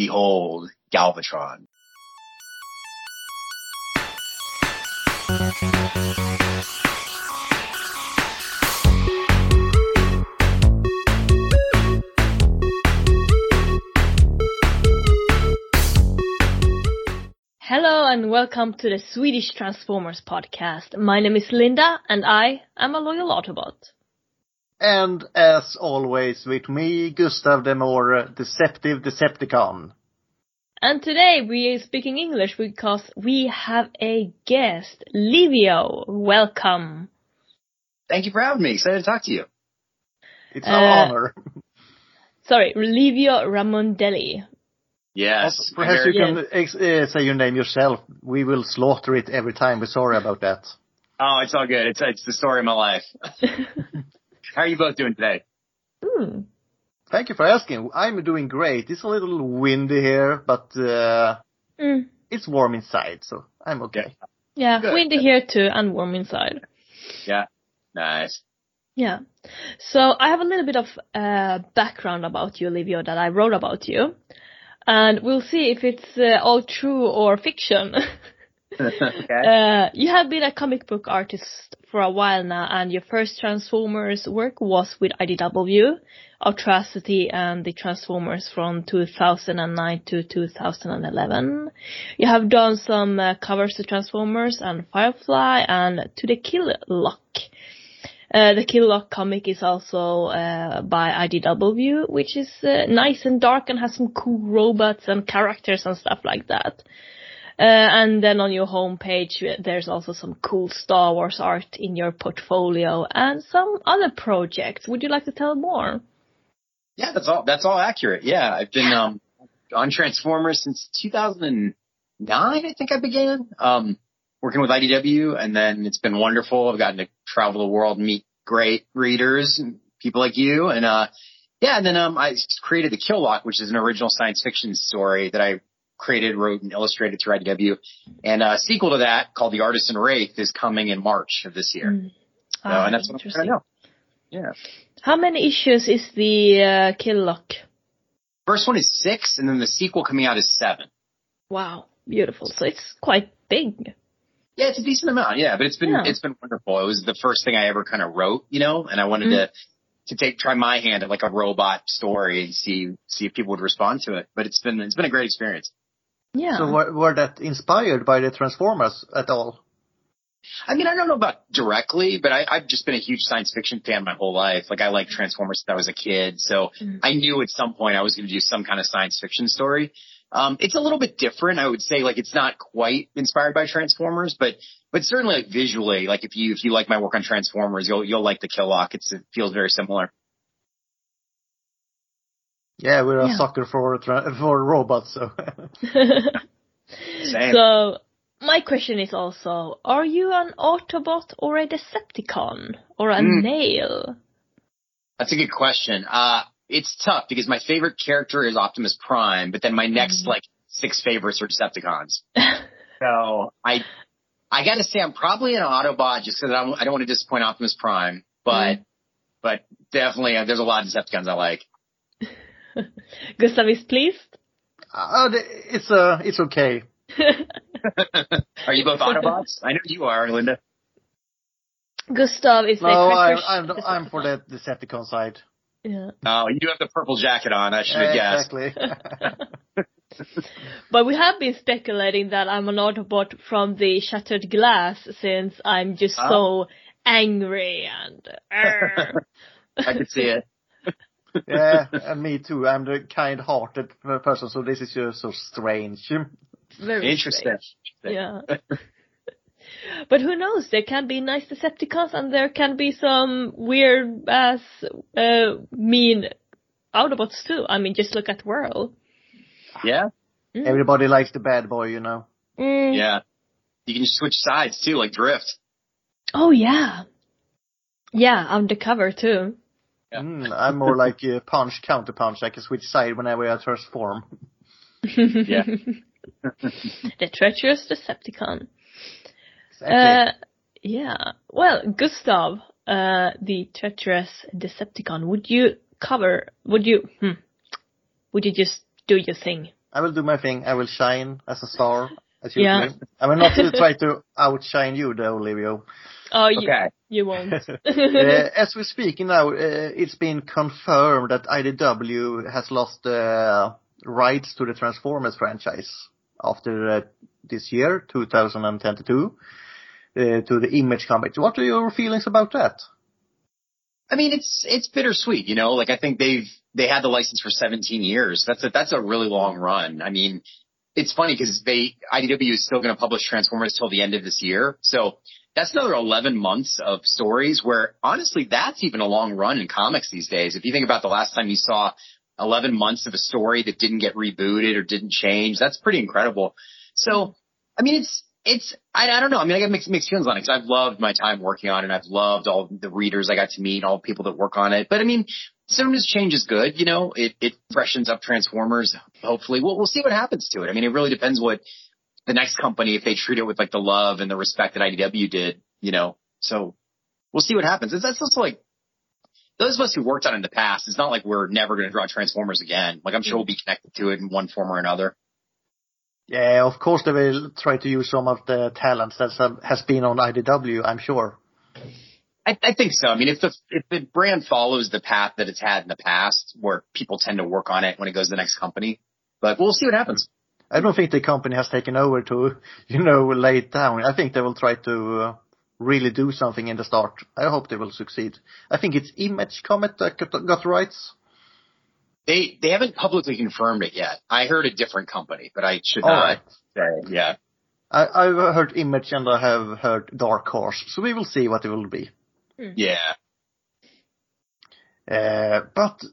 behold Galvatron. Hello and welcome to the Swedish Transformers podcast. My name is Linda and I am a loyal Autobot. And as always with me, Gustav the more deceptive Decepticon. And today we are speaking English because we have a guest, Livio. Welcome. Thank you for having me. Excited to talk to you. It's our Uh, honor. Sorry, Livio Ramondelli. Yes. Perhaps you can ex- uh, say your name yourself. We will slaughter it every time. We're sorry about that. Oh, it's all good. It's it's the story of my life. How are you both doing today? Hmm. Thank you for asking. I'm doing great. It's a little windy here, but uh, Mm. it's warm inside, so I'm okay. Yeah, Good. windy here too and warm inside. Yeah. Nice. Yeah. So I have a little bit of uh, background about you, Livio, that I wrote about you. And we'll see if it's uh, all true or fiction. okay. Uh, you have been a comic book artist for a while now, and your first Transformers work was with IDW, Autocracy, and the Transformers from 2009 to 2011. You have done some uh, covers to Transformers and Firefly and to the Kill Lock. Uh, the Kill Lock comic is also uh, by IDW, which is uh, nice and dark and has some cool robots and characters and stuff like that. Uh, and then on your homepage, there's also some cool Star Wars art in your portfolio and some other projects. Would you like to tell more? Yeah, that's all. That's all accurate. Yeah, I've been um on Transformers since 2009. I think I began um working with IDW, and then it's been wonderful. I've gotten to travel the world, meet great readers, and people like you, and uh yeah, and then um I created the Kill Lock, which is an original science fiction story that I created, wrote, and illustrated through IDW. And a sequel to that called The Artisan Wraith is coming in March of this year. Mm. So, Ah, and that's what I'm trying to know. Yeah. How many issues is the uh, Kill Lock? First one is six, and then the sequel coming out is seven. Wow, beautiful. So it's quite big. Yeah, it's a decent amount. Yeah, but it's been Yeah. it's been wonderful. It was the first thing I ever kind of wrote, you know, and I wanted Mhm. to to take try my hand at like a robot story and see see if people would respond to it. But it's been it's been a great experience. Yeah. So were, were that inspired by the Transformers at all? I mean, I don't know about directly, but I, I've just been a huge science fiction fan my whole life. Like I like Transformers since I was a kid, so Mhm. I knew at some point I was going to do some kind of science fiction story. Um, it's a little bit different, I would say. Like it's not quite inspired by Transformers, but but certainly like visually, like if you if you like my work on Transformers, you'll you'll like the Kill Lock. It's it feels very similar. Yeah, we're a Yeah. sucker for for robots, so so my question is also, are you an Autobot or a Decepticon or a Mm. nail? That's a good question. Uh, it's tough because my favorite character is Optimus Prime, but then my next Mhm. like six favorites are Decepticons. So I, I got to say I'm probably an Autobot just because I don't, I don't want to disappoint Optimus Prime, but, Mm. but definitely uh, there's a lot of Decepticons I like. Gustav is pleased. uh, it's uh, it's okay. are you both Autobots? I know you are, Linda. Gustav is No, a I'm I'm I'm for the Decepticon side. Yeah. Oh, you do have the purple jacket on. I should have guessed. exactly. But we have been speculating that I'm an Autobot from the Shattered Glass since I'm just Ah. so angry and. "Arr." I could see it. Yeah, and me too. I'm the kind-hearted person, so this is just so strange. Very Interesting. strange. Yeah. but who knows? There can be nice Decepticons and there can be some weird ass, uh, mean Autobots too. I mean, just look at Whirl. Yeah. Mm. Everybody likes the bad boy, you know. Mm. Yeah. You can switch sides too, like Drift. Oh yeah. Yeah, undercover too. Yeah. Mm, I'm more like a punch, counter punch. I can switch side whenever I transform. Yeah. the treacherous Decepticon. Exactly. Uh, yeah. Well, Gustav, uh, the treacherous Decepticon, would you cover, would you, hmm, would you just do your thing? I will do my thing. I will shine as a star, as Yeah. I will not try to outshine you, though, Olivia. Oh, you, Okay. you won't. uh, as we're speaking now, uh, it's been confirmed that IDW has lost uh, rights to the Transformers franchise after uh, this year, 2022, uh, to the Image Comics. What are your feelings about that? I mean, it's it's bittersweet, you know. Like I think they've they had the license for 17 years. That's a that's a really long run. I mean, it's funny because they IDW is still going to publish Transformers till the end of this year, so that's another 11 months of stories. Where honestly, that's even a long run in comics these days. If you think about the last time you saw 11 months of a story that didn't get rebooted or didn't change, that's pretty incredible. So, I mean, it's it's I, I don't know. I mean, I got mixed mixed feelings on it because I've loved my time working on it. And I've loved all the readers I got to meet, all the people that work on it. But I mean, sometimes change is good. You know, it it freshens up Transformers. Hopefully, we'll we'll see what happens to it. I mean, it really depends what the next company if they treat it with like the love and the respect that IDW did. You know, so we'll see what happens. It's, that's also like those of us who worked on it in the past. It's not like we're never going to draw Transformers again. Like I'm sure we'll be connected to it in one form or another. Yeah, of course they will try to use some of the talents that has been on IDW, I'm sure. I, I think so. I mean, if the if the brand follows the path that it's had in the past, where people tend to work on it when it goes to the next company, but we'll see what happens. I don't think the company has taken over to, you know, lay it down. I think they will try to uh, really do something in the start. I hope they will succeed. I think it's Image Comet that got, got rights. They they haven't publicly confirmed it yet. I heard a different company, but I should All not right. say. Yeah, I, I've heard Image and I have heard Dark Horse, so we will see what it will be. yeah. Uh, but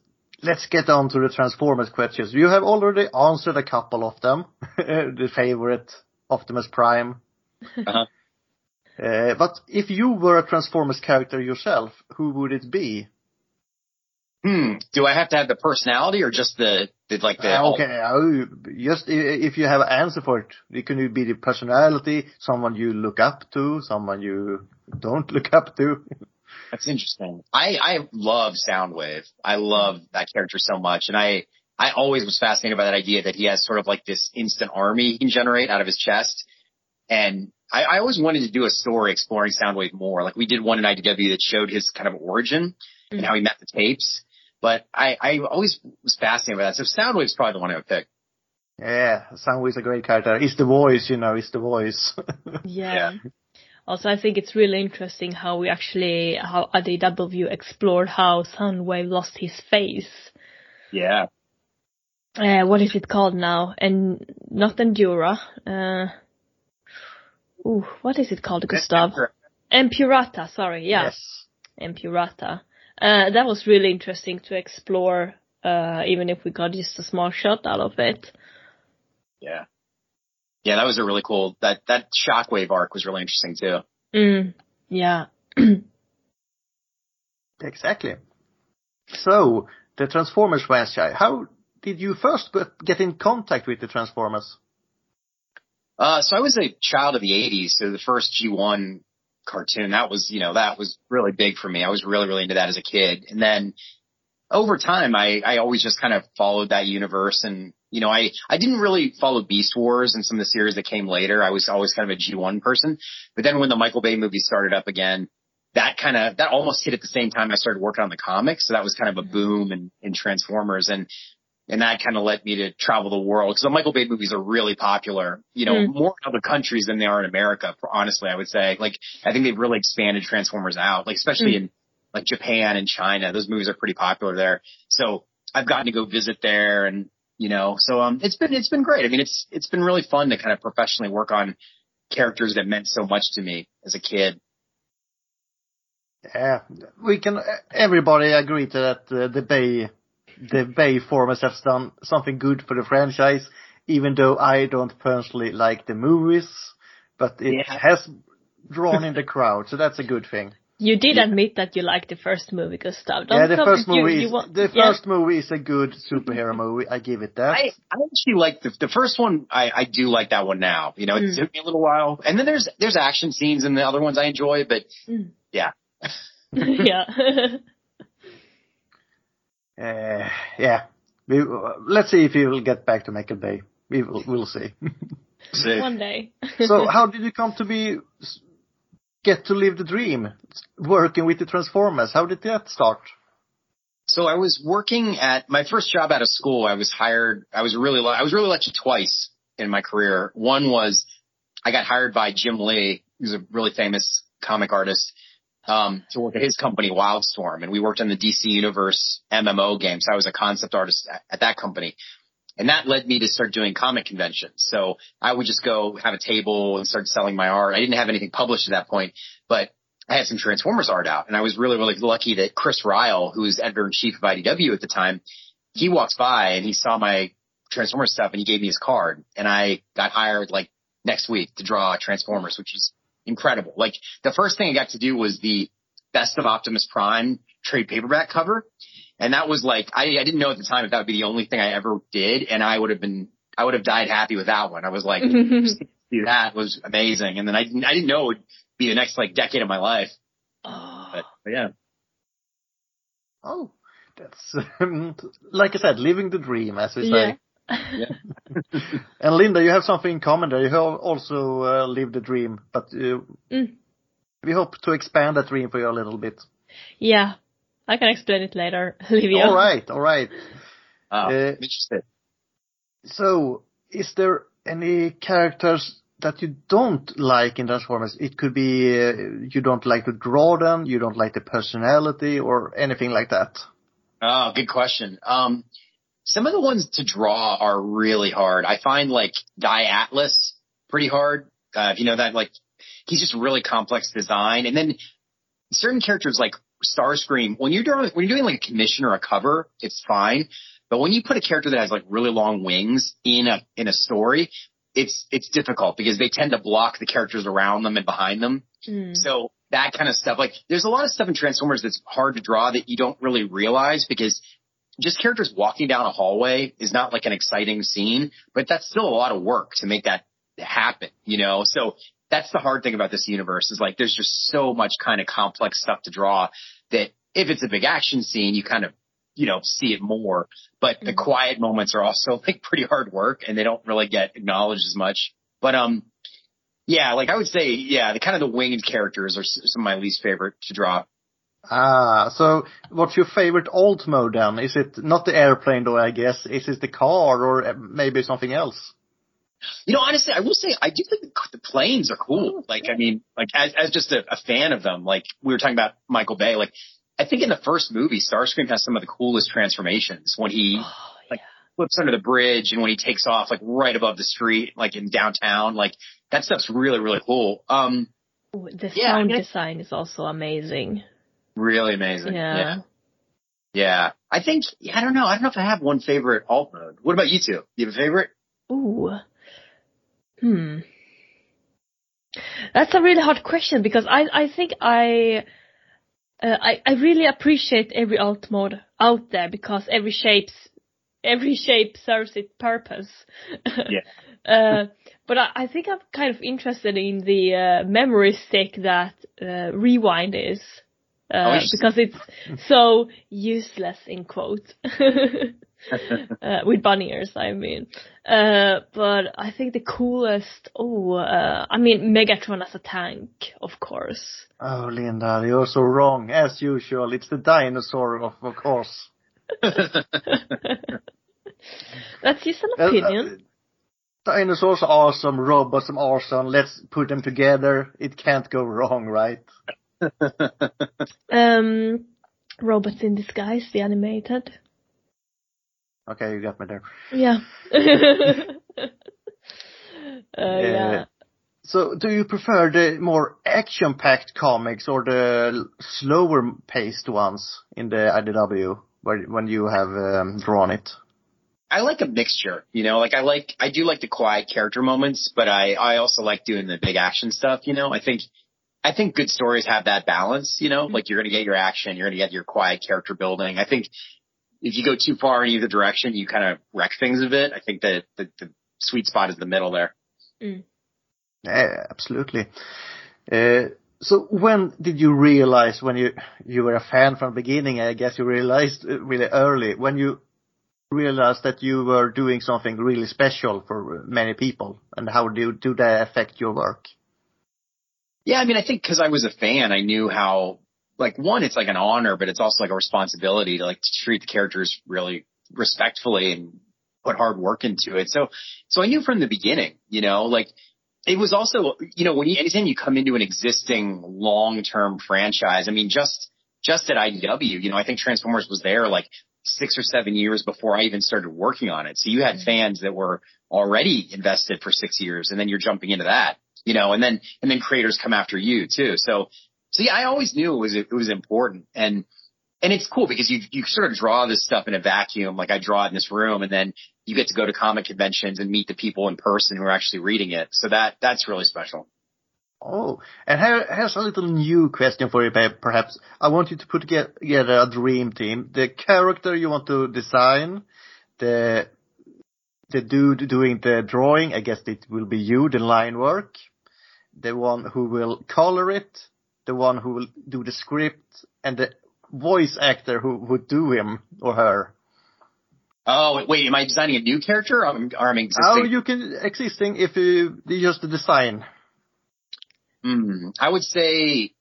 let's get on to the Transformers questions. You have already answered a couple of them. the favorite, Optimus Prime. Uh-huh. Uh, but if you were a Transformers character yourself, who would it be? Hmm. Do I have to have the personality or just the, the like the? Uh, okay, uh, just if you have an answer for it, it can be the personality, someone you look up to, someone you don't look up to. That's interesting. I I love Soundwave. I love that character so much, and I I always was fascinated by that idea that he has sort of like this instant army he can generate out of his chest. And I, I always wanted to do a story exploring Soundwave more. Like we did one in IDW that showed his kind of origin and how he met the tapes. But I, I always was fascinated by that. So Soundwave's probably the one I would pick. Yeah, Soundwave's a great character. He's the voice, you know, he's the voice. Yeah. Also, I think it's really interesting how we actually, how IDW explored how Soundwave lost his face. Yeah. Uh, what is it called now? And not Endura. Uh, ooh, what is it called, Gustav? Empurata, sorry, yeah. Yes. Empurata. Uh, that was really interesting to explore, uh, even if we got just a small shot out of it. Yeah. Yeah, that was a really cool, that, that shockwave arc was really interesting too. Mm, yeah. Exactly. So, the Transformers franchise, how did you first get- get in contact with the Transformers? Uh, so I was a child of the 80s, so the first G1 cartoon, that was, you know, that was really big for me. I was really, really into that as a kid. And then over time, I, I always just kind of followed that universe and, you know, I, I didn't really follow Beast Wars and some of the series that came later. I was always kind of a G1 person. But then when the Michael Bay movie started up again, that kind of, that almost hit at the same time I started working on the comics. So that was kind of a boom in, in Transformers. And and that kind of led me to travel the world because the Michael Bay movies are really popular, you know, Mm. more in other countries than they are in America. Honestly, I would say, like, I think they've really expanded Transformers out, like, especially Mm. in like Japan and China. Those movies are pretty popular there. So I've gotten to go visit there and, you know, so, um, it's been, it's been great. I mean, it's, it's been really fun to kind of professionally work on characters that meant so much to me as a kid. Yeah, we can, everybody agree to that uh, the Bay, the Bay formers has done something good for the franchise, even though I don't personally like the movies, but it Yeah. has drawn in the crowd, so that's a good thing. You did Yeah. admit that you liked the first movie, Gustav. Don't yeah, the first me you- movie you is, want- the yeah. first movie is a good superhero movie, I give it that. I, I actually like the, the first one. I, I do like that one now. You know, it Mm. took me a little while. And then there's, there's action scenes in the other ones I enjoy, but Mm. yeah. yeah. Uh, yeah. We, let's see if he will get back to Michael Bay. We will, we'll see. See. One day. so how did you come to be, get to live the dream, working with the Transformers? How did that start? So I was working at my first job out of school. I was hired. I was really, I was really lucky twice in my career. One was I got hired by Jim Lee, who's a really famous comic artist, um, to work at his company, Wildstorm. And we worked on the DC Universe MMO game. So I was a concept artist at, at that company. And that led me to start doing comic conventions. So I would just go have a table and start selling my art. I didn't have anything published at that point, but I had some Transformers art out and I was really, really lucky that Chris Ryall, who was editor in chief of IDW at the time, he walks by and he saw my Transformers stuff and he gave me his card and I got hired like next week to draw Transformers, which is incredible. Like the first thing I got to do was the best of Optimus Prime trade paperback cover. And that was like, I, I didn't know at the time if that would be the only thing I ever did. And I would have been, I would have died happy with that one. I was like, that was amazing. And then I didn't, I didn't know it would be the next like decade of my life. oh, But, but yeah. Oh, that's, um, like I said, living the dream, as we yeah. say. And Linda, you have something in common there. You have also uh, lived the dream, but uh, Mm. we hope to expand that dream for you a little bit. Yeah. I can explain it later, Livia. All right, all right. Oh, Uh, I'm interested. So, is there any characters that you don't like in Transformers? It could be uh, you don't like to draw them, you don't like the personality, or anything like that. Oh, good question. Um, some of the ones to draw are really hard. I find like Dai Atlas pretty hard. Uh, if you know that, like, he's just really complex design. And then certain characters like Starscream, when you're doing, when you're doing like a commission or a cover, it's fine. But when you put a character that has like really long wings in a, in a story, it's, it's difficult because they tend to block the characters around them and behind them. Mm. So that kind of stuff, like there's a lot of stuff in Transformers that's hard to draw that you don't really realize because just characters walking down a hallway is not like an exciting scene, but that's still a lot of work to make that happen, you know? So that's the hard thing about this universe is like there's just so much kind of complex stuff to draw that if it's a big action scene, you kind of, you know, see it more, but the Mhm. quiet moments are also like pretty hard work and they don't really get acknowledged as much. But, um, yeah, like I would say, yeah, the kind of the winged characters are some of my least favorite to draw. Ah, so what's your favorite alt mode then? Is it not the airplane though, I guess? Is it the car or maybe something else? You know, honestly, I will say I do think the, the planes are cool. Like, I mean, like as as just a, a fan of them, like we were talking about Michael Bay, like I think in the first movie, Starscream has some of the coolest transformations when he Oh, Like- flips under the bridge and when he takes off like right above the street, like in downtown, like that stuff's really really cool. Um, yeah. The Yeah, I sound mean, design is also amazing. really amazing. Yeah. yeah. Yeah. I think I don't know. I don't know if I have one favorite alt mode. What about you two? You have a favorite? Ooh. Hmm. That's a really hard question because I I think I uh, I I really appreciate every alt mode out there because every shapes every shape serves its purpose. Yeah. uh, but I, I think I'm kind of interested in the uh, memory stick that uh, Rewind is. Oh, Uh, interesting. because it's so useless in quotes. uh, with bunny ears, I mean. Uh, but I think the coolest, oh, uh, I mean, Megatron as a tank, of course. Oh, Linda, you're so wrong. As usual, it's the dinosaur, of, of course. That's just an opinion. uh, dinosaurs are awesome, robots are awesome. Let's put them together. It can't go wrong, right? Um, Robots in Disguise, the animated. Okay, you got me there. Yeah. uh, yeah. So, do you prefer the more action-packed comics or the slower-paced ones in the IDW where, when you have um, drawn it? I like a mixture, you know, like I like, I do like the quiet character moments, but I, I also like doing the big action stuff, you know, I think, I think good stories have that balance, you know, like you're going to get your action, you're going to get your quiet character building. I think if you go too far in either direction, you kind of wreck things a bit. I think that the, the sweet spot is the middle there. Yeah, absolutely. Uh, so when did you realize when you you were a fan from the beginning? I guess you realized uh, really early when you realized that you were doing something really special for many people, and how do do they affect your work? Yeah, I mean, I think because I was a fan, I knew how like one, it's like an honor, but it's also like a responsibility to like to treat the characters really respectfully and put hard work into it. So, so I knew from the beginning, you know, like it was also, you know, when you, anytime you come into an existing long-term franchise, I mean, just, just at IDW, you know, I think Transformers was there like six or seven years before I even started working on it. So you had mm-hmm. fans that were already invested for six years and then you're jumping into that, you know, and then, and then creators come after you too. So, so yeah, I always knew it was, it was important and, and it's cool because you, you sort of draw this stuff in a vacuum. Like I draw it in this room and then you get to go to comic conventions and meet the people in person who are actually reading it. So that, that's really special. Oh, and here, here's a little new question for you, perhaps. I want you to put together a dream team. The character you want to design, the the dude doing the drawing, I guess it will be you, the line work, the one who will color it, the one who will do the script, and the voice actor who would do him or her. Oh wait, am I designing a new character or am, or am existing? Oh, you can existing if you just the design. Hmm. I would say,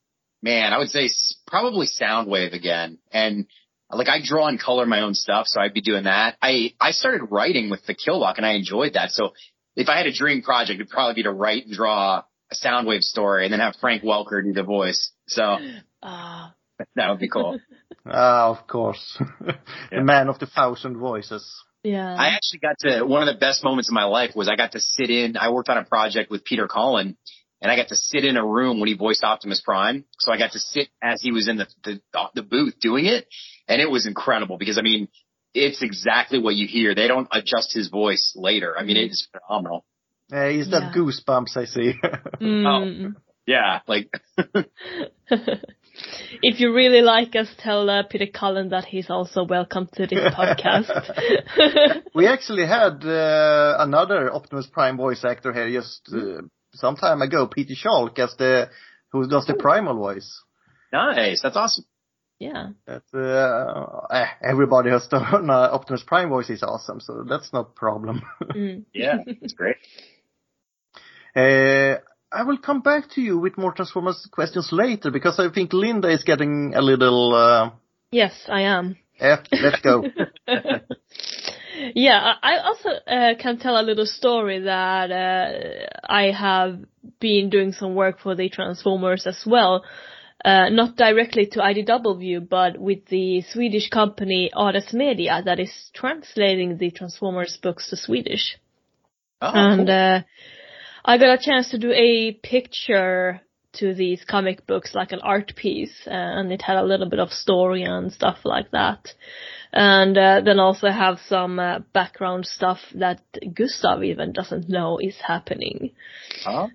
man, I would say probably Soundwave again. And like I draw and color my own stuff, so I'd be doing that. I I started writing with the Kill Lock, and I enjoyed that. So if I had a dream project, it'd probably be to write and draw a Soundwave story, and then have Frank Welker do the voice. So uh. that would be cool. Ah, uh, of course, the man of the thousand voices. Yeah. I actually got to one of the best moments of my life was I got to sit in. I worked on a project with Peter Cullen, and I got to sit in a room when he voiced Optimus Prime. So I got to sit as he was in the, the, the booth doing it. And it was incredible because I mean, it's exactly what you hear. They don't adjust his voice later. I mean, it's phenomenal. Uh, he's got yeah. goosebumps, I see. mm. oh, yeah, like. if you really like us, tell uh, Peter Cullen that he's also welcome to this podcast. we actually had uh, another Optimus Prime voice actor here just uh, some time ago, Peter Schalk as the who does the primal voice. Nice, that's awesome. Yeah. That uh, eh, everybody has done uh, Optimus Prime voice is awesome, so that's no problem. Mm. yeah, it's great. Uh, I will come back to you with more Transformers questions later because I think Linda is getting a little. Uh, yes, I am. Yeah, let's go. Yeah, I also uh, can tell a little story that uh, I have been doing some work for the Transformers as well. Uh, not directly to IDW, but with the Swedish company Ades Media that is translating the Transformers books to Swedish. Oh, and cool. I got a chance to do a picture to these comic books, like an art piece, uh, and it had a little bit of story and stuff like that and uh, then also have some uh, background stuff that Gustav even doesn't know is happening. Huh?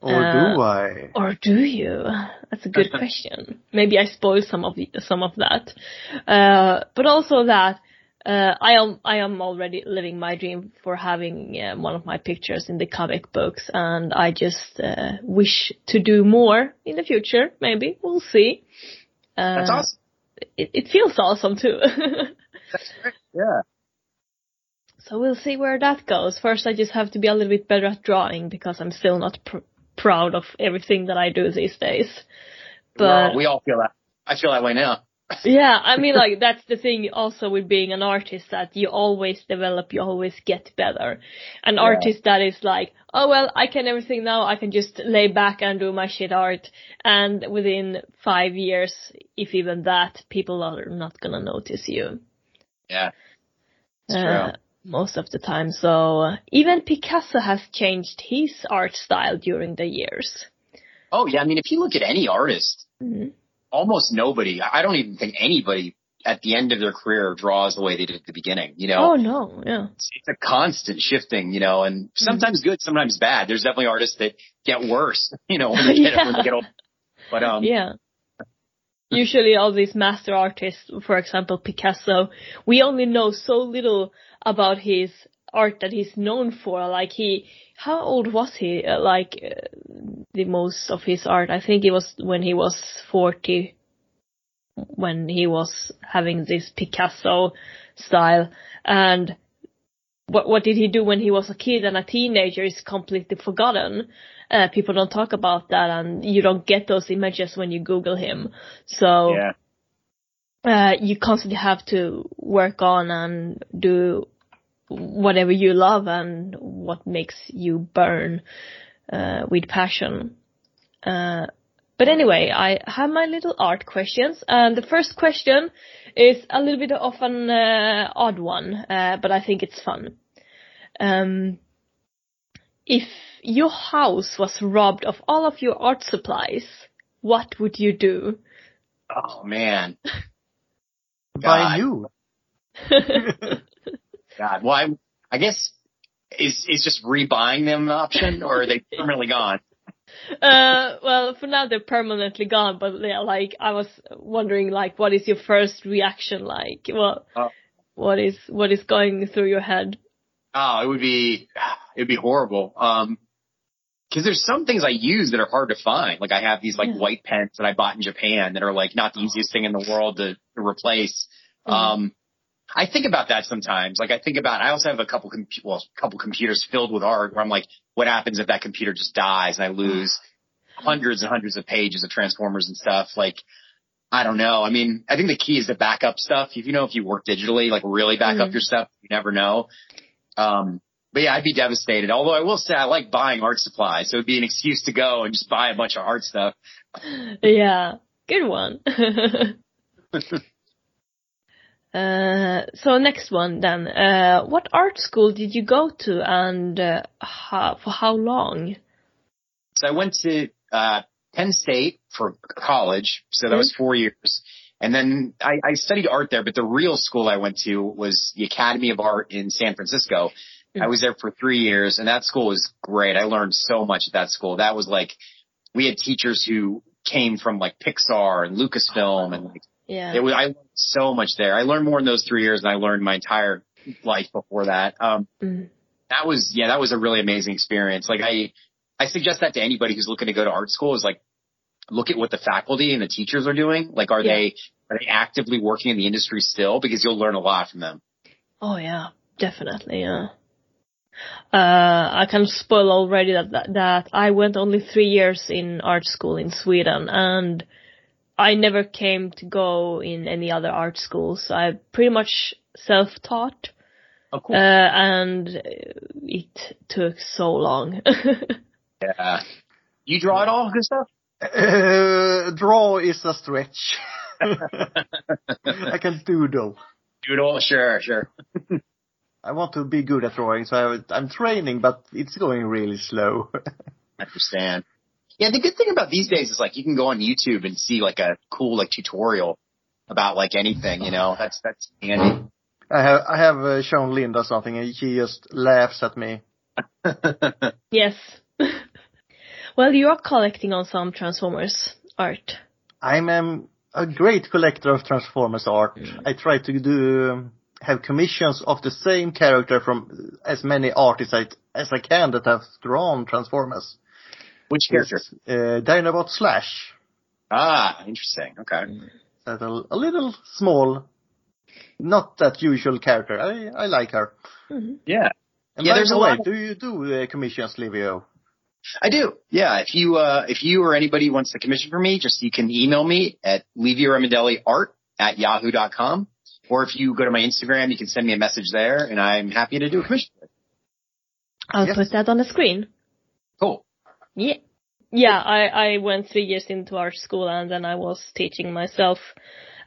Or uh, do I? Or do you? That's a good question. Maybe I spoiled some of the, some of that, uh, but also that uh, I am I am already living my dream for having uh, one of my pictures in the comic books, and I just wish to do more in the future. Maybe we'll see. That's awesome. It, it feels awesome too. Yeah. So we'll see where that goes. First, I just have to be a little bit better at drawing because I'm still not pr- proud of everything that I do these days. But well, we all feel that. I feel that way now. Yeah, I mean, like that's the thing also with being an artist that you always develop, you always get better. An yeah. artist that is like, oh well, I can everything now, I can just lay back and do my shit art, and within five years, if even that, people are not gonna notice you. Yeah. Uh, most of the time. So uh, even Picasso has changed his art style during the years. Oh yeah, I mean if you look at any artist, mm-hmm. Almost nobody, I don't even think anybody at the end of their career draws the way they did at the beginning, you know? Oh no, yeah. It's, it's a constant shifting, you know, and mm-hmm. sometimes mm-hmm. good, sometimes bad. There's definitely artists that get worse, you know, when they get, yeah. when they get old. But um, yeah usually all these master artists, for example Picasso, we only know so little about his art that he's known for. Like he, how old was he? Uh, like uh, the most of his art, I think it was when he was 40, when he was having this Picasso style. And what what did he do when he was a kid and a teenager is completely forgotten. Uh, people don't talk about that, and you don't get those images when you Google him. So. Yeah. Uh, you constantly have to work on and do whatever you love and what makes you burn uh, with passion. Uh, but anyway, I have my little art questions, and the first question is a little bit of an uh, odd one, uh, but I think it's fun. Um, if your house was robbed of all of your art supplies, what would you do? Oh man. Buy new. God. Well, I, I guess is is just rebuying them an option, or are they permanently gone? Uh, well, for now they're permanently gone, but like I was wondering, like, what is your first reaction like? Well, Oh. what is what is going through your head? Oh, it would be it would be horrible. Um, because there's some things I use that are hard to find. Like I have these like Yeah. white pens that I bought in Japan that are like not the easiest thing in the world to, to replace. Mhm. Um, I think about that sometimes. Like I think about, I also have a couple, com- well, a couple computers filled with art where I'm like, what happens if that computer just dies and I lose hundreds and hundreds of pages of Transformers and stuff? Like, I don't know. I mean, I think the key is to back up stuff. If you know, if you work digitally, like really back up Mhm. your stuff, you never know. Um, but yeah, I'd be devastated. Although I will say I like buying art supplies, so it'd be an excuse to go and just buy a bunch of art stuff. Yeah, good one. uh, so next one then. Uh, what art school did you go to and uh, how, for how long? So I went to uh, Penn State for college, so that was four years. And then I, I studied art there, but the real school I went to was the Academy of Art in San Francisco. I was there for three years, and that school was great. I learned so much at that school. That was like we had teachers who came from like Pixar and Lucasfilm, and like Yeah. it was I learned so much there. I learned more in those three years than I learned my entire life before that. Um, Mm. that was yeah, that was a really amazing experience. Like I I suggest that to anybody who's looking to go to art school is like look at what the faculty and the teachers are doing. Like are Yeah. they are they actively working in the industry still? Because you'll learn a lot from them. Oh yeah, definitely. Yeah. Uh, I can spoil already that, that that I went only three years in art school in Sweden, and I never came to go in any other art schools. I pretty much self-taught, Oh uh, and it took so long. yeah. You draw it all, good stuff? Uh, draw is a stretch. I can doodle. Doodle, sure, sure. I want to be good at drawing, so I, I'm training, but it's going really slow. I understand. Yeah, the good thing about these days is like you can go on YouTube and see like a cool like tutorial about like anything, you know. That's that's handy. I have I have uh, shown Linda something, and she just laughs at me. yes. well, you are collecting on some Transformers art. I'm um, a great collector of Transformers art. I try to do um, have commissions of the same character from as many artists I, as I can that have drawn Transformers. Which character? It's, uh, Dinobot Slash. Ah, interesting. Okay. That's a, a little small, not that usual character. I, I like her. Yeah. And Yeah, by there's the a way, lot of- do you do uh, commissions, Livio? I do. Yeah. If you uh if you or anybody wants to commission for me, just you can email me at art at yahoo.com. Or if you go to my Instagram, you can send me a message there and I'm happy to do a commission. I'll Yes. put that on the screen. Cool. Yeah. Yeah, I, I went three years into art school and then I was teaching myself.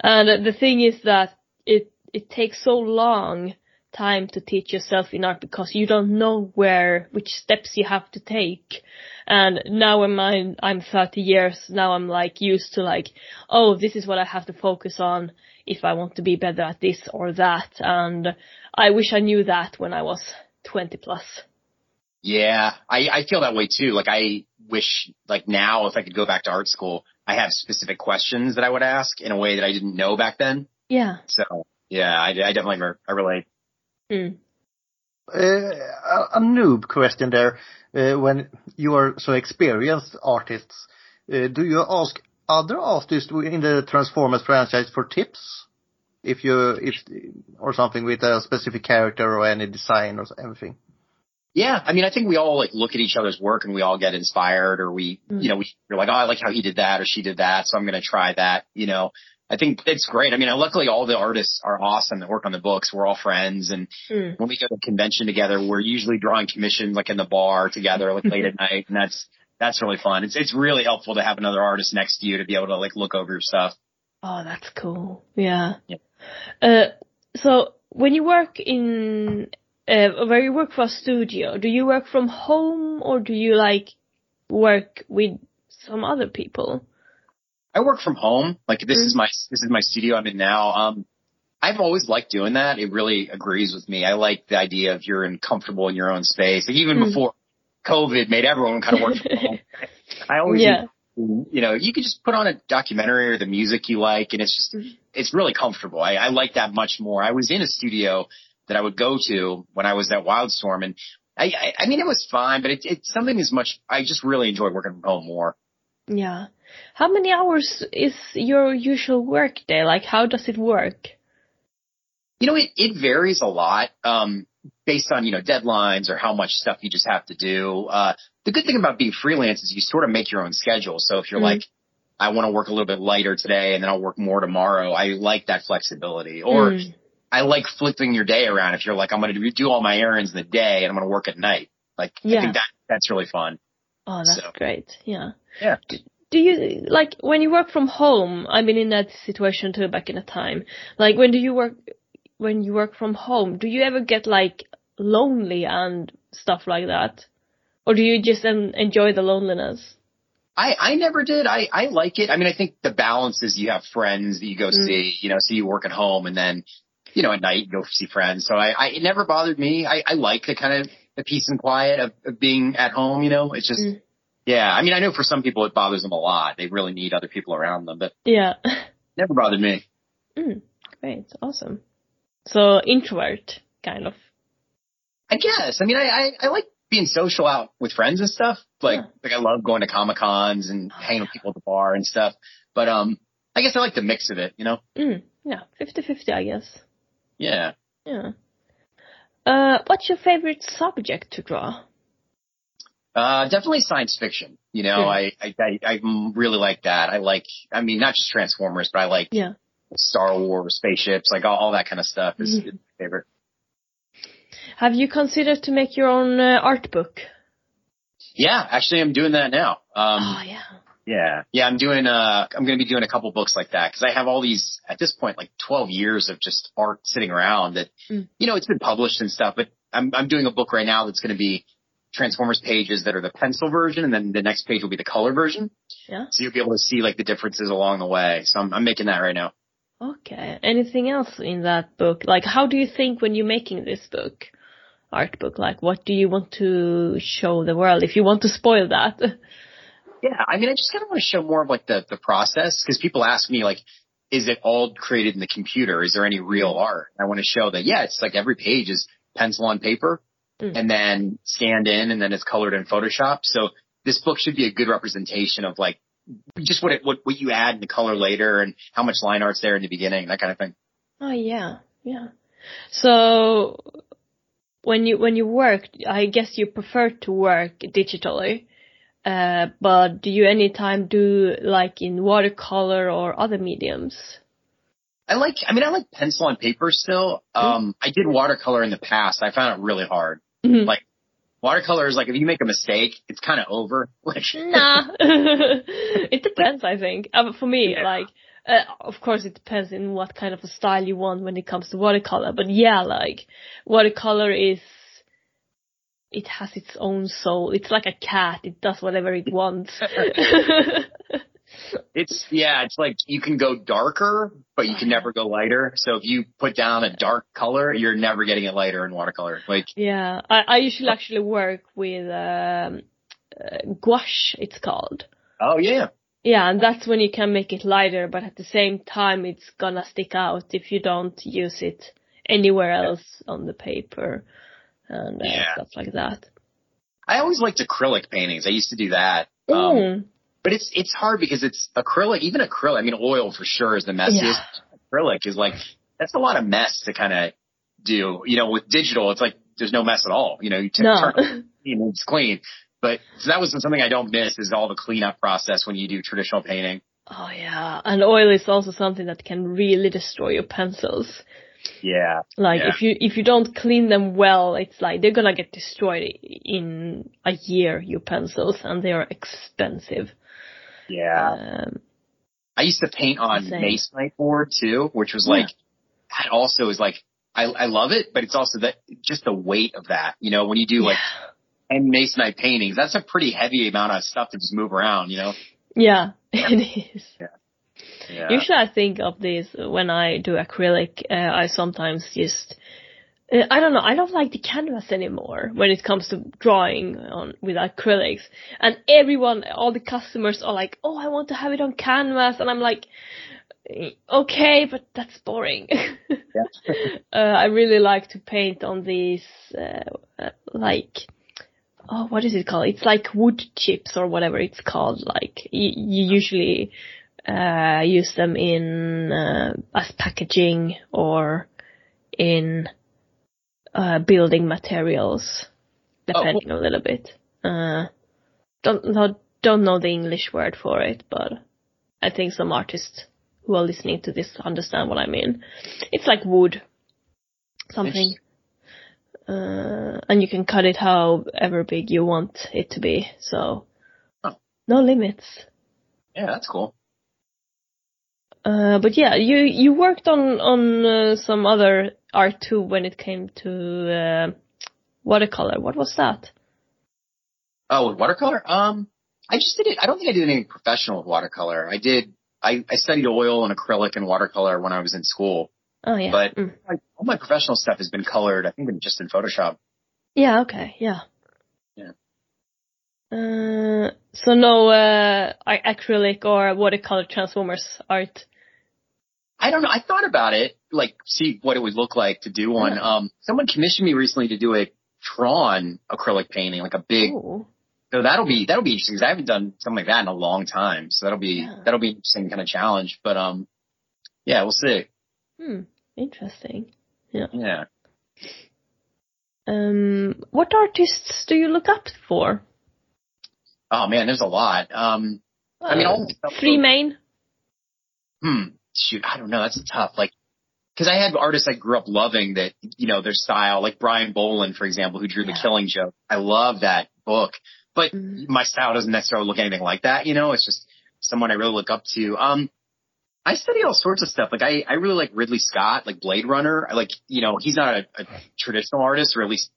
And the thing is that it, it takes so long time to teach yourself in art because you don't know where, which steps you have to take. And now when I'm, I'm 30 years, now I'm like used to like, oh, this is what I have to focus on if I want to be better at this or that. And I wish I knew that when I was 20 plus. Yeah, I, I feel that way too. Like I wish, like now, if I could go back to art school, I have specific questions that I would ask in a way that I didn't know back then. Yeah. So yeah, I, I definitely re- I relate. Mm. Uh, a, a noob question there. Uh, when you are so experienced artists, uh, do you ask other artists in the Transformers franchise for tips? if you if or something with a specific character or any design or anything. Yeah, I mean, I think we all like look at each other's work and we all get inspired, or we, mm. you know, we, we're like, oh, I like how he did that or she did that, so I'm going to try that. You know, I think it's great. I mean, luckily all the artists are awesome that work on the books. We're all friends, and mm. when we go to convention together, we're usually drawing commissions like in the bar together, like late at night, and that's that's really fun. It's it's really helpful to have another artist next to you to be able to like look over your stuff. Oh, that's cool. Yeah. yeah. Uh, so when you work in uh, where you work for a studio, do you work from home or do you like work with some other people? I work from home. Like this mm-hmm. is my this is my studio I'm in now. Um, I've always liked doing that. It really agrees with me. I like the idea of you're in comfortable in your own space. Like even mm. before COVID made everyone kind of work from home. I always, yeah. you know, you can just put on a documentary or the music you like, and it's just mm-hmm. it's really comfortable. I, I like that much more. I was in a studio that I would go to when I was at Wildstorm, and I, I, I mean, it was fine, but it, it's something as much. I just really enjoy working from home more. Yeah. How many hours is your usual work day? Like, how does it work? You know, it, it varies a lot, um, based on, you know, deadlines or how much stuff you just have to do. Uh, the good thing about being freelance is you sort of make your own schedule. So if you're mm. like, I want to work a little bit lighter today and then I'll work more tomorrow, I like that flexibility. Or mm. I like flipping your day around if you're like, I'm going to do all my errands in the day and I'm going to work at night. Like, yeah. I think that, that's really fun. Oh, that's so. great. Yeah. Yeah. Do you, like, when you work from home, I've been in that situation too back in the time. Like, when do you work, when you work from home, do you ever get like lonely and stuff like that? Or do you just enjoy the loneliness? I, I never did. I, I like it. I mean, I think the balance is you have friends that you go mm. see, you know, so you work at home and then, you know, at night go see friends. So I, I it never bothered me. I, I like the kind of the peace and quiet of, of being at home, you know, it's just, mm. yeah. I mean, I know for some people it bothers them a lot. They really need other people around them, but yeah, never bothered me. Mm, great. Awesome. So introvert kind of. I guess. I mean, I, I, I like being social out with friends and stuff. Like, yeah. like I love going to Comic Cons and oh, hanging with people at the bar and stuff. But, um, I guess I like the mix of it, you know? Mm, yeah. 50-50, I guess. Yeah. Yeah. Uh, what's your favorite subject to draw? Uh, definitely science fiction. You know, I, I, I, I really like that. I like, I mean, not just Transformers, but I like yeah. Star Wars, spaceships, like all, all that kind of stuff is mm-hmm. my favorite. Have you considered to make your own uh, art book? Yeah, actually, I'm doing that now. Um, oh yeah. Yeah, yeah, I'm doing. Uh, I'm going to be doing a couple books like that because I have all these at this point, like 12 years of just art sitting around that, mm. you know, it's been published and stuff. But I'm I'm doing a book right now that's going to be Transformers pages that are the pencil version, and then the next page will be the color version. Yeah. So you'll be able to see like the differences along the way. So I'm I'm making that right now. Okay. Anything else in that book? Like, how do you think when you're making this book, art book? Like, what do you want to show the world? If you want to spoil that. Yeah, I mean, I just kind of want to show more of like the the process because people ask me like, is it all created in the computer? Is there any real art? I want to show that yeah, it's like every page is pencil on paper mm. and then scanned in and then it's colored in Photoshop. So this book should be a good representation of like just what it, what what you add in the color later and how much line art's there in the beginning, that kind of thing. Oh yeah, yeah. So when you when you work, I guess you prefer to work digitally. Uh, but do you anytime do like in watercolor or other mediums? I like, I mean, I like pencil and paper still. Mm-hmm. Um, mm-hmm. I did watercolor in the past. I found it really hard. Mm-hmm. Like, watercolor is like, if you make a mistake, it's kind of over. Like, nah. it depends, I think. Uh, for me, yeah. like, uh, of course it depends in what kind of a style you want when it comes to watercolor. But yeah, like, watercolor is it has its own soul. It's like a cat. It does whatever it wants. it's yeah, it's like you can go darker, but you can never go lighter. So if you put down a dark color, you're never getting it lighter in watercolor. Like yeah, I, I usually actually work with um, uh, gouache. It's called. Oh yeah. Yeah, and that's when you can make it lighter, but at the same time, it's gonna stick out if you don't use it anywhere else on the paper and uh, yeah. stuff like that. I always liked acrylic paintings. I used to do that. Um, mm. But it's it's hard because it's acrylic. Even acrylic. I mean, oil for sure is the messiest. Yeah. Acrylic is like that's a lot of mess to kind of do. You know, with digital, it's like there's no mess at all. You know, you t- No. turn it and it's clean. But so that was something I don't miss is all the cleanup process when you do traditional painting. Oh yeah, and oil is also something that can really destroy your pencils. Yeah. Like Yeah. if you if you don't clean them well, it's like they're gonna get destroyed in a year. Your pencils, and they are expensive. Yeah. Um, I used to paint on Insane. masonite board too, which was Yeah. like, that also is like, I, I love it, but it's also that, just the weight of that, you know, when you do like yeah. 10 masonite paintings, that's a pretty heavy amount of stuff to just move around, you know? Yeah, it is. Yeah. Usually I think of this when I do acrylic, uh, I sometimes just, uh, I don't know, I don't like the canvas anymore when it comes to drawing on, with acrylics. And everyone, all the customers are like, oh, I want to have it on canvas. And I'm like, "Eh, okay, but that's boring. uh, I really like to paint on these, uh, uh, like, oh, what is it called? It's like wood chips or whatever it's called. Like you, you usually uh, use them in uh, as packaging or in uh, building materials, depending a little bit. Uh, don't not, don't know the English word for it, but I think some artists who are listening to this understand what I mean. It's like wood, something. Uh, and you can cut it however big you want it to be. So, Oh. no limits. Yeah, that's cool. Uh, but yeah, you you worked on on uh, some other art too when it came to uh, watercolor. What was that? Oh, with watercolor? Um, I just did it. I don't think I did anything professional with watercolor. I did, I, I studied oil and acrylic and watercolor when I was in school, Oh yeah. but Mm. all my professional stuff has been colored, I think in- just in Photoshop. Yeah. Okay. Yeah. Yeah. Uh, so no uh, acrylic or watercolor transformers art. I don't know. I thought about it, like see what it would look like to do one. Yeah. Um, someone commissioned me recently to do a Tron acrylic painting, like a big. Ooh. So that'll be that'll be interesting because I haven't done something like that in a long time. So that'll be Yeah. that'll be an interesting kind of challenge. But um, yeah, we'll see. Hmm. Interesting. Yeah. Yeah. Um, what artists do you look up for? Oh man, there's a lot. Um, I mean, all Uh, three main. hmm, shoot, I don't know. That's tough. Like, cause I had artists I grew up loving that, you know, their style, like Brian Bolland, for example, who drew Yeah. The Killing Joke. I love that book, but Mhm. my style doesn't necessarily look anything like that. You know, it's just someone I really look up to. Um, I study all sorts of stuff. Like I, I really like Ridley Scott, like Blade Runner. I like, you know, he's not a, a traditional artist, or at least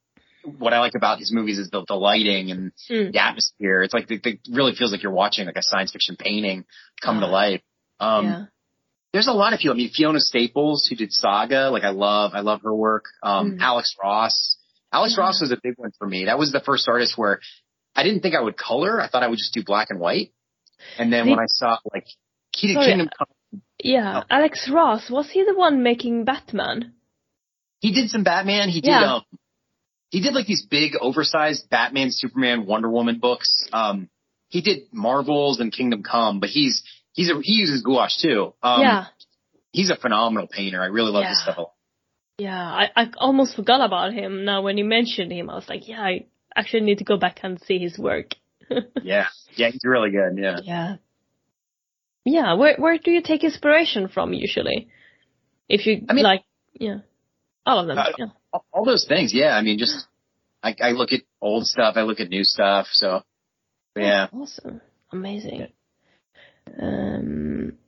what I like about his movies is the, the lighting and Mm. the atmosphere. It's like it, really feels like you're watching like a science fiction painting come to life. Um, yeah. There's a lot of people. I mean, Fiona Staples, who did Saga, like I love, I love her work. Um, Mm. Alex Ross. Alex Yeah. Ross was a big one for me. That was the first artist where I didn't think I would color. I thought I would just do black and white. And then when I saw like Key- Sorry. Kingdom Come, Yeah. Oh. Alex Ross was he the one making Batman? he did some Batman. He did, Yeah. um, he did like these big oversized Batman, Superman, Wonder Woman books. Um, he did Marvels and Kingdom Come, but he's, he's a, he uses gouache too. Um, yeah. he's a phenomenal painter. I really love his Yeah. stuff a. Yeah. I, I almost forgot about him. Now when you mentioned him, I was like, yeah, I actually need to go back and see his work. Yeah. Yeah, he's really good. Yeah. Yeah. Yeah. Where where do you take inspiration from usually? If you I mean- like, yeah, all of them. Uh, yeah. all, all those things. Yeah. I mean, just, I, I look at old stuff. I look at new stuff. So yeah. Awesome. Amazing. Um,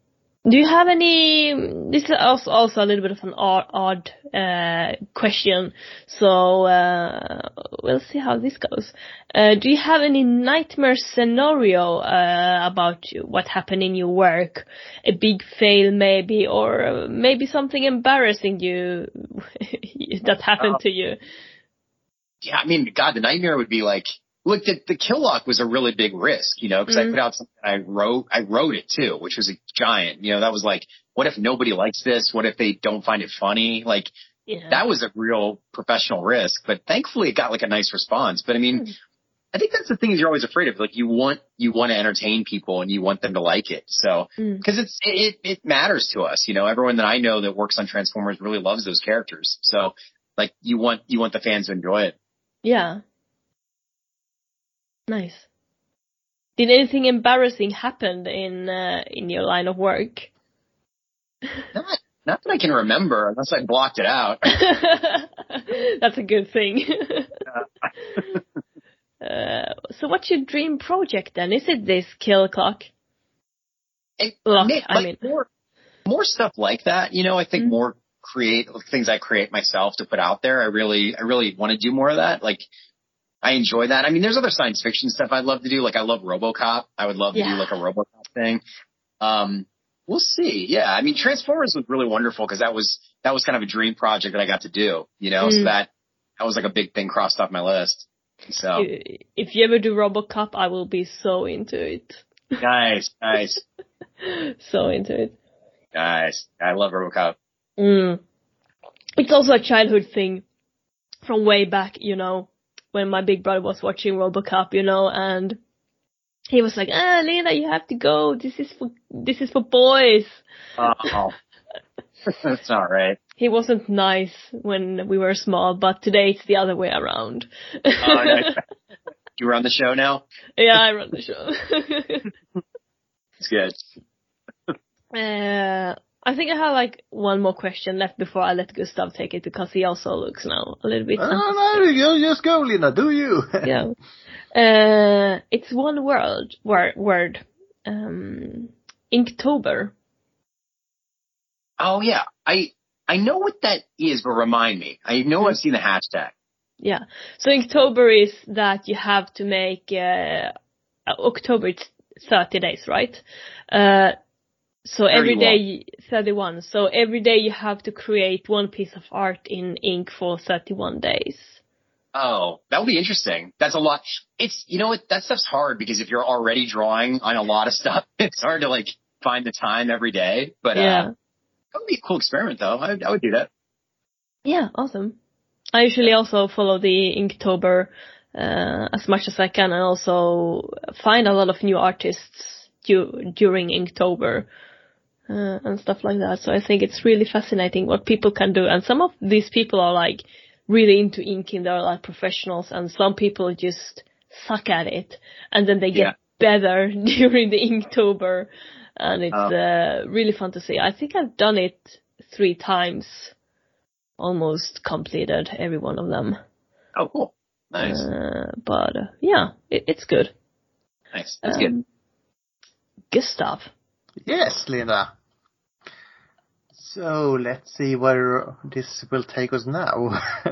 do you have any, this is also, also a little bit of an odd, odd uh, question, so uh, we'll see how this goes. Uh, do you have any nightmare scenario uh, about what happened in your work? A big fail maybe, or uh, maybe something embarrassing you that happened Oh. to you? Yeah. I mean, God, the nightmare would be like, look, the, the Kill Lock was a really big risk, you know, cause Mhm. I put out something I wrote, I wrote it too, which was a giant, you know, that was like, what if nobody likes this? What if they don't find it funny? Like Yeah. that was a real professional risk, but thankfully it got like a nice response. But I mean, Hmm. I think that's the thing is you're always afraid of. Like you want you want to entertain people and you want them to like it. So Mm. because it's it it matters to us. You know, everyone that I know that works on Transformers really loves those characters. So like you want you want the fans to enjoy it. Yeah. Nice. Did anything embarrassing happen in uh, in your line of work? Not not that I can remember unless I blocked it out. That's a good thing. uh, so what's your dream project then? Is it this Kill Lock? It- Look, Nick, I mean- more more stuff like that. You know, I think Mhm. more create things I create myself to put out there. I really I really want to do more of that. Like I enjoy that. I mean, there's other science fiction stuff I'd love to do. Like I love RoboCop. I would love to Yeah. do like a RoboCop thing. Um, we'll see. Yeah, I mean, Transformers was really wonderful because that was that was kind of a dream project that I got to do. You know, so Mm. that that was like a big thing crossed off my list. So If you ever do RoboCop, I will be so into it. nice, nice, so into it. nice. I love RoboCop. Mm. It's also a childhood thing from way back, you know, when my big brother was watching RoboCop, you know, and he was like, "Ah, Lena, you have to go. This is for this is for boys." Oh, that's not right. He wasn't nice when we were small, but today it's the other way around. Oh, nice. You run the show now. yeah, I run the show. It's good. uh, I think I have like one more question left before I let Gustav take it because he also looks now a little bit. Oh, no, you just go, Lina. Do you? yeah. Uh, it's one word, word, word. Um, Inktober. Oh yeah, I I know what that is, but remind me. I know I've seen the hashtag. Yeah. So Inktober is that you have to make, uh, October it's 30 days, right? Uh, so every 31. day, 31. So every day you have to create one piece of art in ink for 31 days. Oh, that would be interesting. That's a lot. It's you know what that stuff's hard because if you're already drawing on a lot of stuff, it's hard to like find the time every day. But yeah. uh, that would be a cool experiment though. I, I would do that. Yeah, awesome. I usually also follow the Inktober uh, as much as I can, and also find a lot of new artists du- during Inktober uh, and stuff like that. So I think it's really fascinating what people can do, and some of these people are like really into inking; they're like professionals, and some people just suck at it, and then they get Yeah. better during the Inktober, and it's Oh. uh, really fun to see. I think I've done it three times almost completed every one of them. Oh, cool. Nice. Uh, but uh, yeah, it, it's good. nice. That's good. Um, Gustav. Yes, Linda. So let's see where this will take us now.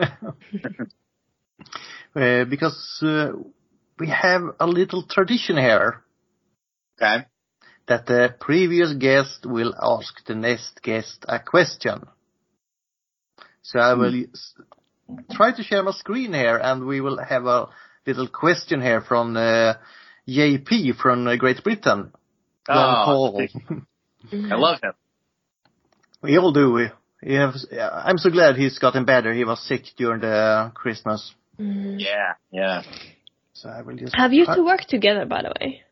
Uh, because uh, we have a little tradition here Okay. that the previous guest will ask the next guest a question. So I will s- try to share my screen here and we will have a little question here from uh, JP from uh, Great Britain. John Oh, Paul. I love him. We all do. We, he has, I'm so glad he's gotten better. He was sick during the Christmas. Mm. Yeah, yeah. So I will just Have you two worked together, by the way?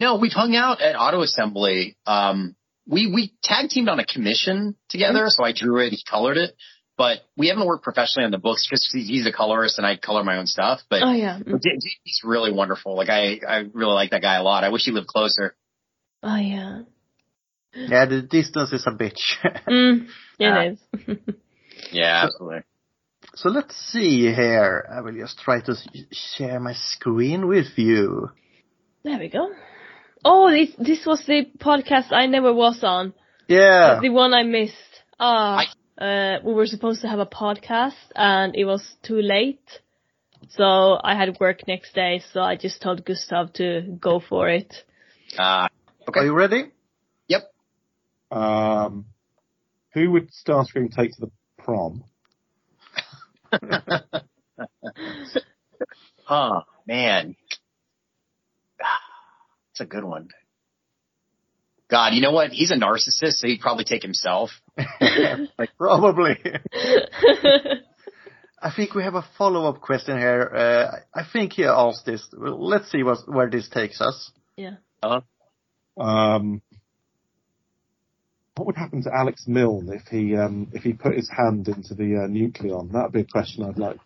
No, we've hung out at Auto Assembly. Um, we we tag teamed on a commission together, so I drew it, he colored it. But we haven't worked professionally on the books because he's a colorist and I color my own stuff. But Oh yeah. J- J- he's really wonderful. Like I, I really like that guy a lot. I wish he lived closer. Oh yeah. Yeah, the distance is a bitch. Mm. Yeah, Yeah. it is. Yeah, absolutely. so let's see here. I will just try to share my screen with you. there we go. Oh, this this was the podcast I never was on. Yeah. The one I missed. Ah, uh, we were supposed to have a podcast and it was too late. So I had work next day, so I just told Gustav to go for it. Uh, Are you ready? yep. Um, who would Starscream take to the prom? Oh man, That's a good one. God, you know what? He's a narcissist, so he'd probably take himself. Probably. I think we have a follow-up question here. Uh, I think he asked this. Well, let's see what, where this takes us. Yeah. Uh-huh. Um, what would happen to Alex Milne if he um, if he put his hand into the uh, nucleon? That'd be a question I'd like.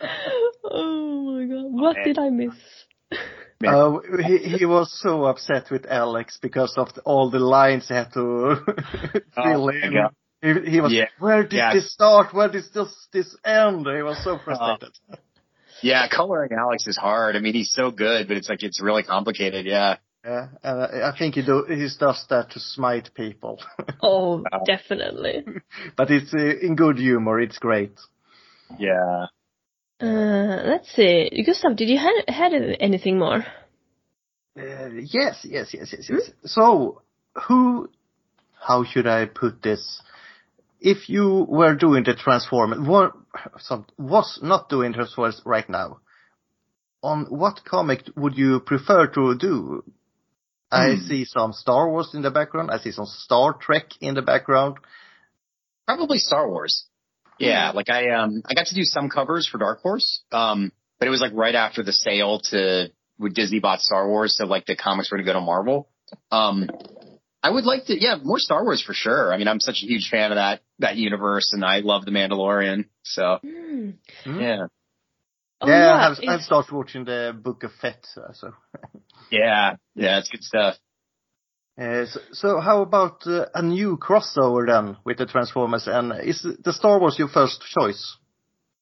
oh my god, what did I miss? Uh, he, he was so upset with Alex because of the, all the lines he had to fill Oh, in. yeah. He, he was, Yeah. where did Yeah. this start? Where did this, this end? He was so frustrated. Yeah, coloring Alex is hard. I mean, he's so good, but it's like it's really complicated. Yeah. Yeah, and I I think he do, he does that to smite people. Oh, Wow. definitely. but it's uh, in good humor. It's great. Yeah. Uh, let's see. Gustav, did you had, had anything more? Uh, yes, yes, yes, yes, yes. So, who, how should I put this? If you were doing the Transformers, what, some, was not doing Transformers right now, on what comic would you prefer to do? I Hmm. see some Star Wars in the background. I see some Star Trek in the background. Probably Star Wars. Yeah, like I um I got to do some covers for Dark Horse. Um but it was like right after the sale to with Disney bought Star Wars, so like the comics were gonna go to Marvel. Um I would like to yeah, more Star Wars for sure. I mean I'm such a huge fan of that that universe and I love the Mandalorian. So. Hmm? yeah. Oh, yeah, I've, it's- I've started watching the Book of Fett, so. Yeah. Yeah, it's good stuff. Uh, so, so how about uh, a new crossover then with the Transformers? And is the Star Wars your first choice?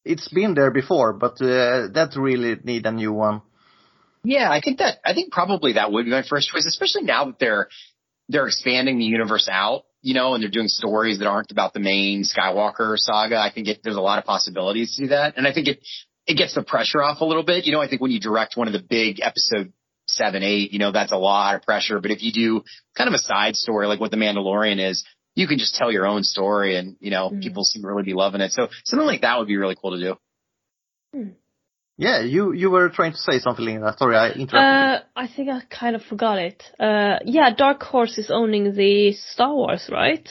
It's been there before, but uh, that really need a new one. Yeah, I think that I think probably that would be my first choice, especially now that they're they're expanding the universe out, you know, and they're doing stories that aren't about the main Skywalker saga. I think it, there's a lot of possibilities to do that, and I think it it gets the pressure off a little bit. You know, I think when you direct one of the big episode seven, eight, you know, that's a lot of pressure. But if you do kind of a side story like what the Mandalorian is, you can just tell your own story, and you know, Mm. people seem to really be loving it. So something like that would be really cool to do. Yeah, you you were trying to say something, Lina. Sorry, I interrupted. Uh, I think I kind of forgot it. Uh, yeah, Dark Horse is owning the Star Wars, right?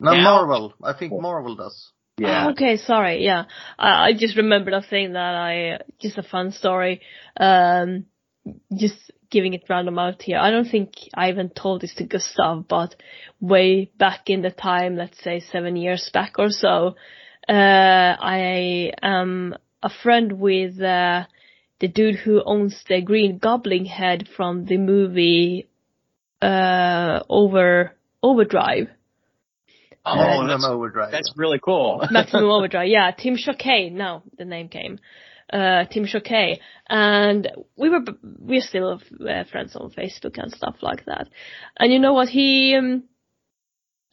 no, now- Marvel. I think Marvel does. Oh, okay, sorry. Yeah, I, I just remembered a thing that I just a fun story. Um, just giving it random out here. I don't think I even told this to Gustav, but way back in the time, let's say seven years back or so, uh, I am a friend with uh, the dude who owns the Green Goblin head from the movie uh, Over Overdrive. Oh, Magnum that's, Overdrive. that's really cool. Maximum Overdrive. Yeah, Tim Choquet. Now the name came. Uh, Tim Choquet, and we were we're still uh, friends on Facebook and stuff like that. And you know what? He um,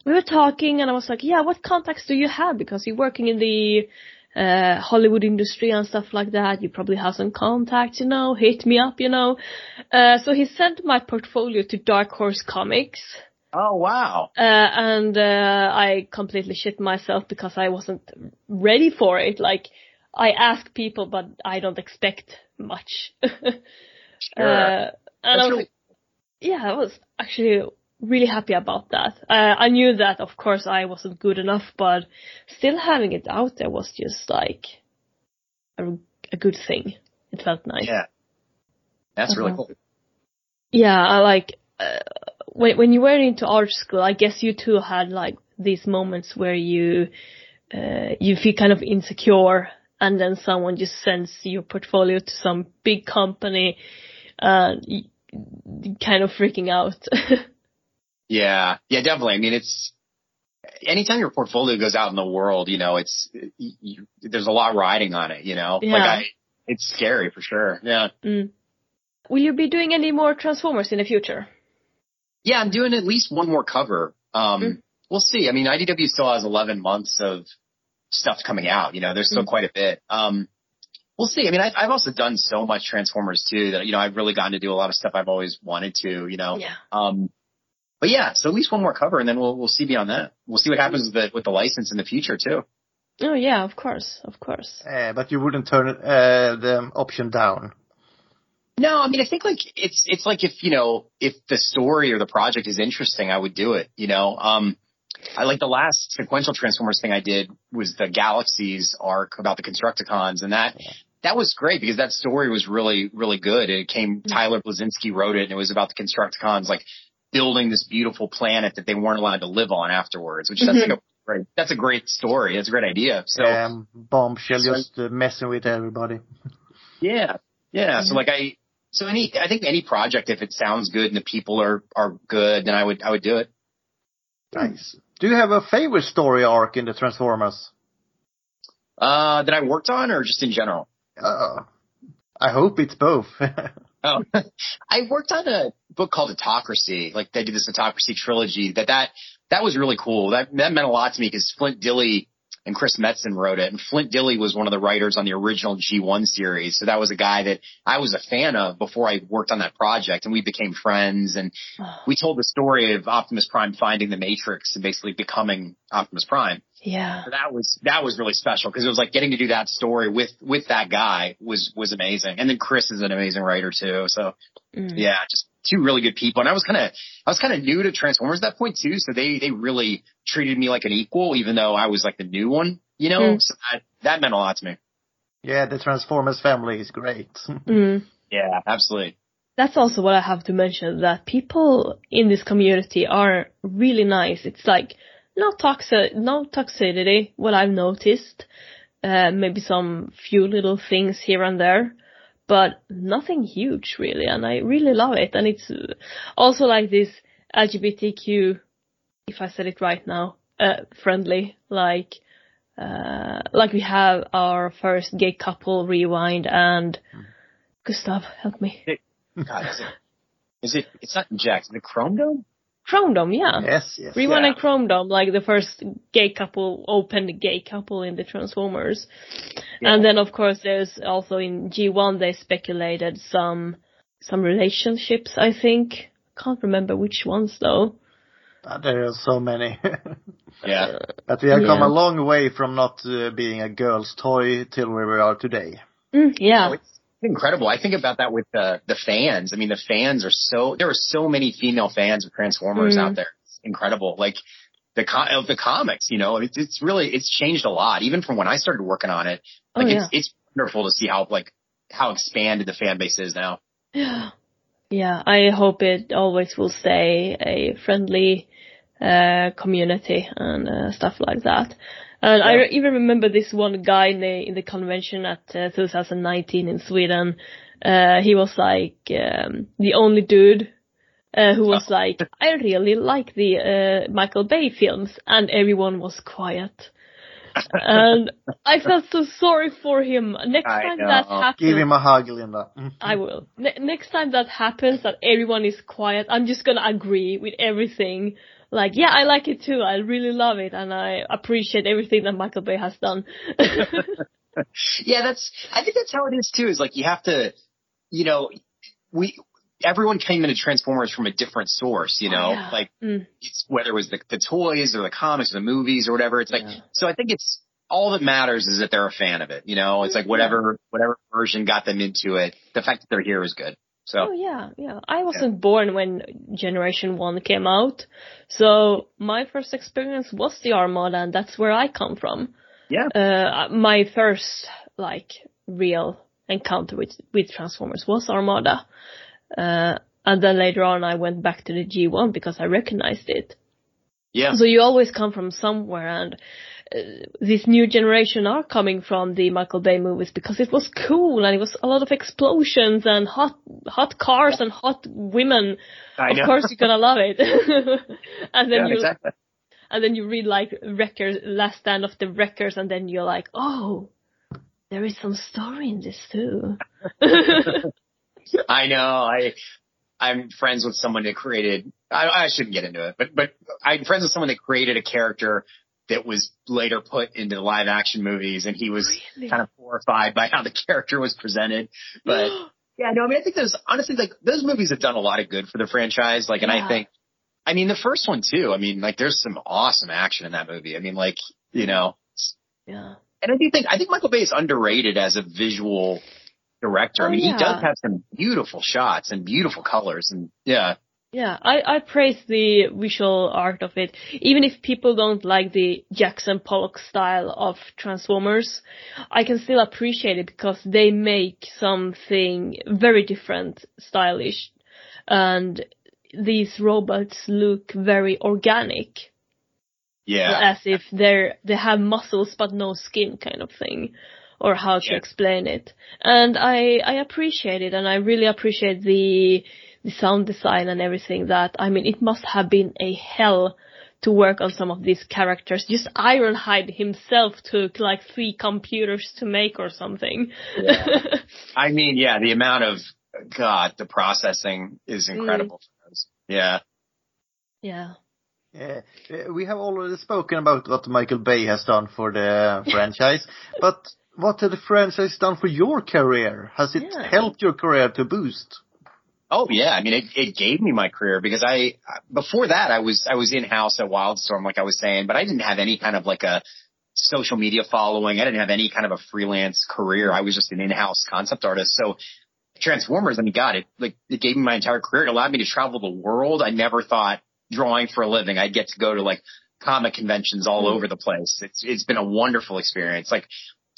we were talking, and I was like, "Yeah, what contacts do you have? Because you're working in the uh, Hollywood industry and stuff like that. You probably have some contacts, you know. Hit me up, you know." Uh, so he sent my portfolio to Dark Horse Comics. Oh wow. Uh, and uh, I completely shit myself because I wasn't ready for it. Like I ask people, but I don't expect much. Sure. Uh, and I was really- yeah, I was actually really happy about that. Uh, I knew that, of course, I wasn't good enough, but still having it out there was just like a, a good thing. It felt nice. Yeah. That's really Uh-huh. cool. Yeah, I like uh, when when you were into art school. I guess you too had like these moments where you uh, you feel kind of insecure, and then someone just sends your portfolio to some big company, and you kind of freaking out. Yeah. Yeah, definitely. I mean, it's anytime your portfolio goes out in the world, you know, it's, you, you, there's a lot riding on it, you know, Yeah. like I, it's scary for sure. Yeah. mm. Will you be doing any more Transformers in the future? Yeah. I'm doing at least one more cover. Um, Mm. we'll see. I mean, IDW still has 11 months of stuff coming out, you know, there's still Mm. quite a bit. Um, we'll see. I mean, I've, I've also done so much Transformers too that, you know, I've really gotten to do a lot of stuff I've always wanted to, you know, Yeah. Um, but yeah, so at least one more cover, and then we'll we'll see beyond that. We'll see what happens with the with the license in the future too. Oh yeah, of course, of course. Uh, but you wouldn't turn uh, the option down. No, I mean I think like it's it's like if you know if the story or the project is interesting, I would do it. You know, um, I like the last sequential Transformers thing I did was the Galaxies arc about the Constructicons, and that that was great because that story was really really good. It came Tyler Bleszinski wrote it, and it was about the Constructicons like building this beautiful planet that they weren't allowed to live on afterwards, which that's like a great that's a great story. That's a great idea. So Um, bombshell So- just uh, messing with everybody. yeah, yeah. So like I. So any, I think any project, if it sounds good and the people are, are good, then I would, I would do it. Nice. Do you have a favorite story arc in the Transformers? Uh, that I worked on or just in general? Uh, I hope it's both. Oh, I worked on a book called Autocracy. Like they did this Autocracy trilogy. That that that was really cool. That that meant a lot to me because Flint Dille and Chris Metzen wrote it, and Flint Dille was one of the writers on the original G1 series. So that was a guy that I was a fan of before I worked on that project, and we became friends. And we told the story of Optimus Prime finding the Matrix and basically becoming Optimus Prime. Yeah. So that was that was really special because it was like getting to do that story with with that guy was was amazing. And then Chris is an amazing writer too. So Mm. yeah, just two really good people. And I was kind of I was kind of new to Transformers at that point too. So they they really treated me like an equal, even though I was like the new one. You know, Mm. so that that meant a lot to me. yeah, the Transformers family is great. Mm. Yeah, absolutely. That's also what I have to mention that people in this community are really nice. It's like no toxic, no toxicity. What I've noticed, uh, maybe some few little things here and there, but nothing huge really. And I really love it. And it's uh, also like this LGBTQ, if I said it right now, uh, friendly, like, uh, like we have our first gay couple rewind and Gustav, help me. God, is it? Is it? It's not Jax. Is it Chrome Dome? Chrome Dome, yeah. yes, yes. Rewind yeah. and Chrome Dome, like the first gay couple, open gay couple in the Transformers. Yeah. And then of course there's also in G1 they speculated some, some relationships, I think. Can't remember which ones though. Uh, There are so many. Yeah. but we have come a long way from not uh, being a girl's toy till where we are today. Mm, yeah. It's incredible. I think about that with the the fans. I mean, the fans are so there are so many female fans of Transformers Mm. out there. It's incredible. Like the co- of the comics, you know, it's it's really it's changed a lot, even from when I started working on it. Oh, Like yeah. it's it's wonderful to see how like how expanded the fan base is now. Yeah. Yeah, I hope it always will stay a friendly uh, community and uh, stuff like that. And I Yeah. re- even remember this one guy in the in the convention at uh, 2019 in Sweden. Uh, he was like um, the only dude uh, who was like, "I really like the uh, Michael Bay films," and everyone was quiet. and I felt so sorry for him. Next I time that happens, Give him a hug, Linda. I will. Ne- next time that happens, that everyone is quiet, I'm just gonna agree with everything. Like, yeah, I like it too. I really love it, and I appreciate everything that Michael Bay has done. Yeah, that's I think that's how it is too. Is like you have to, you know, we everyone came into Transformers from a different source. You know, Oh, yeah. like Mm. it's whether it was the, the toys or the comics or the movies or whatever. It's like Yeah. so. I think it's all that matters is that they're a fan of it. You know, it's like whatever whatever version got them into it. The fact that they're here is good. So Oh yeah, yeah. I wasn't born when Generation One came out, so my first experience was the Armada, and that's where I come from. yeah, Uh, my first like real encounter with with Transformers was Armada, uh, and then later on I went back to the G1 because I recognized it. yeah, So you always come from somewhere, and this new generation are coming from the Michael Bay movies because it was cool and it was a lot of explosions and hot hot cars and hot women. I of know. course, you're gonna love it. and then yeah, you exactly. and then you read like Wreckers, Last Stand of the Wreckers, and then you're like, oh, there is some story in this too. I know. I I'm friends with someone that created. I, I shouldn't get into it, but but I'm friends with someone that created a character that was later put into live action movies, and he was Really? kind of horrified by how the character was presented. But yeah, no, I mean, I think those honestly, like those movies have done a lot of good for the franchise. Like, and Yeah. I think, I mean, the first one too. I mean, like, there's some awesome action in that movie. I mean, like, you know, yeah. and I do think I think Michael Bay is underrated as a visual director. I Oh, mean, yeah. he does have some beautiful shots and beautiful colors, and yeah, Yeah, I, I praise the visual art of it. Even if people don't like the Jackson Pollock style of Transformers, I can still appreciate it because they make something very different, stylish, and these robots look very organic. Yeah. As if they're, they have muscles but no skin kind of thing. Or how to Yeah. explain it. And I, I appreciate it and I really appreciate the, the sound design and everything that, I mean, it must have been a hell to work on some of these characters. Just Ironhide himself took like three computers to make or something. Yeah. I mean, yeah, the amount of God, the processing is Mm. incredible. for those. Yeah. yeah. Yeah, uh, we have already spoken about what Michael Bay has done for the franchise, but what has the franchise done for your career? Has it Yeah. helped your career to boost? Oh yeah, I mean it, it gave me my career because I before that I was I was in house at Wildstorm like I was saying, but I didn't have any kind of like a social media following. I didn't have any kind of a freelance career. I was just an in-house concept artist. So Transformers, I mean, God, it like it gave me my entire career. It allowed me to travel the world. I never thought drawing for a living I'd get to go to like comic conventions all Mm. over the place. It's it's been a wonderful experience. Like